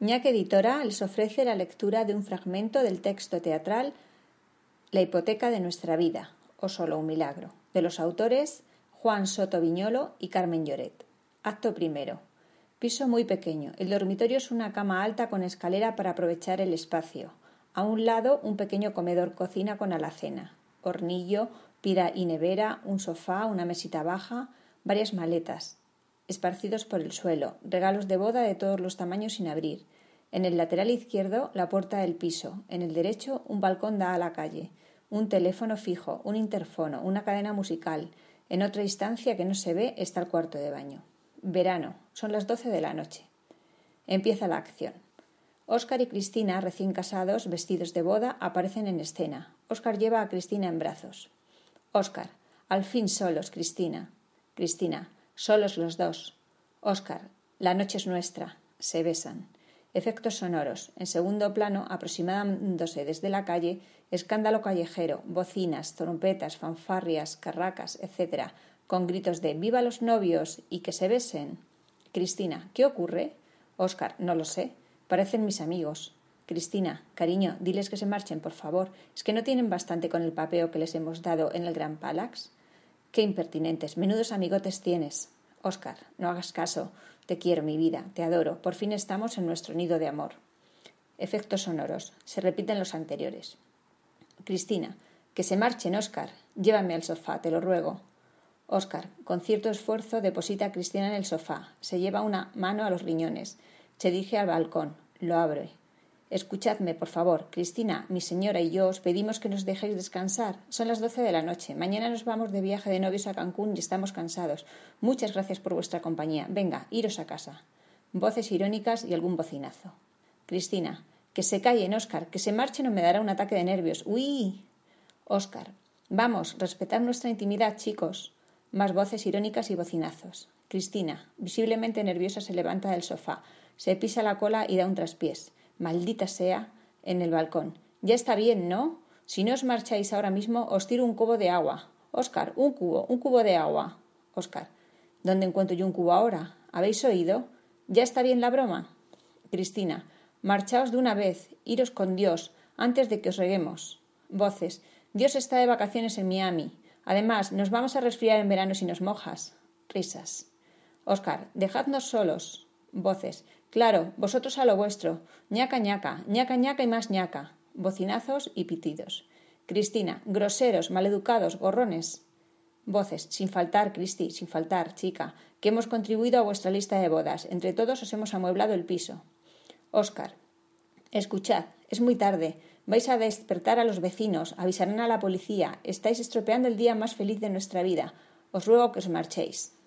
ñac Editora les ofrece la lectura de un fragmento del texto teatral La hipoteca de nuestra vida, o solo un milagro, de los autores Juan Soto Viñolo y Carmen Lloret. Acto primero. Piso muy pequeño. El dormitorio es una cama alta con escalera para aprovechar el espacio. A un lado un pequeño comedor cocina con alacena, hornillo, pira y nevera, un sofá, una mesita baja, varias maletas, esparcidos por el suelo, regalos de boda de todos los tamaños sin abrir. En el lateral izquierdo, la puerta del piso. En el derecho, un balcón da a la calle. Un teléfono fijo, un interfono, una cadena musical. En otra instancia que no se ve está el cuarto de baño. Verano. Son las doce de la noche. Empieza la acción. Óscar y Cristina, recién casados, vestidos de boda, aparecen en escena. Óscar lleva a Cristina en brazos. Óscar. Al fin solos, Cristina. Cristina. Solos los dos. Óscar. La noche es nuestra. Se besan. Efectos sonoros. En segundo plano, aproximándose desde la calle, escándalo callejero, bocinas, trompetas, fanfarrias, carracas, etc., con gritos de ¡Viva los novios! y que se besen. Cristina. ¿Qué ocurre? Óscar. No lo sé. Parecen mis amigos. Cristina. Cariño, diles que se marchen, por favor. ¿Es que no tienen bastante con el papeo que les hemos dado en el Gran Palax? Qué impertinentes, menudos amigotes tienes. Óscar, no hagas caso. Te quiero, mi vida, te adoro. Por fin estamos en nuestro nido de amor. Efectos sonoros. Se repiten los anteriores. Cristina, que se marchen, Óscar. Llévame al sofá, te lo ruego. Óscar, con cierto esfuerzo, deposita a Cristina en el sofá. Se lleva una mano a los riñones. Se dirige al balcón. Lo abre. Escuchadme, por favor. Cristina, mi señora y yo os pedimos que nos dejéis descansar. Son las doce de la noche. Mañana nos vamos de viaje de novios a Cancún y estamos cansados. Muchas gracias por vuestra compañía. Venga, iros a casa. Voces irónicas y algún bocinazo. Cristina, que se callen, Óscar, que se marchen o me dará un ataque de nervios. ¡Uy! Óscar, vamos, respetad nuestra intimidad, chicos. Más voces irónicas y bocinazos. Cristina, visiblemente nerviosa, se levanta del sofá, se pisa la cola y da un traspiés maldita sea, en el balcón. Ya está bien, ¿no? Si no os marcháis ahora mismo, os tiro un cubo de agua. Oscar, un cubo, un cubo de agua. Oscar, ¿dónde encuentro yo un cubo ahora? ¿Habéis oído? ¿Ya está bien la broma? Cristina, marchaos de una vez, iros con Dios, antes de que os reguemos. Voces, Dios está de vacaciones en Miami. Además, nos vamos a resfriar en verano si nos mojas. Risas. Oscar, dejadnos solos. Voces, Claro, vosotros a lo vuestro. ñaca, ñaca, ñaca, ñaca y más ñaca. Bocinazos y pitidos. Cristina, groseros, maleducados, gorrones. Voces, sin faltar, Cristi, sin faltar, chica, que hemos contribuido a vuestra lista de bodas. Entre todos os hemos amueblado el piso. Óscar, escuchad, es muy tarde. Vais a despertar a los vecinos, avisarán a la policía. Estáis estropeando el día más feliz de nuestra vida. Os ruego que os marchéis.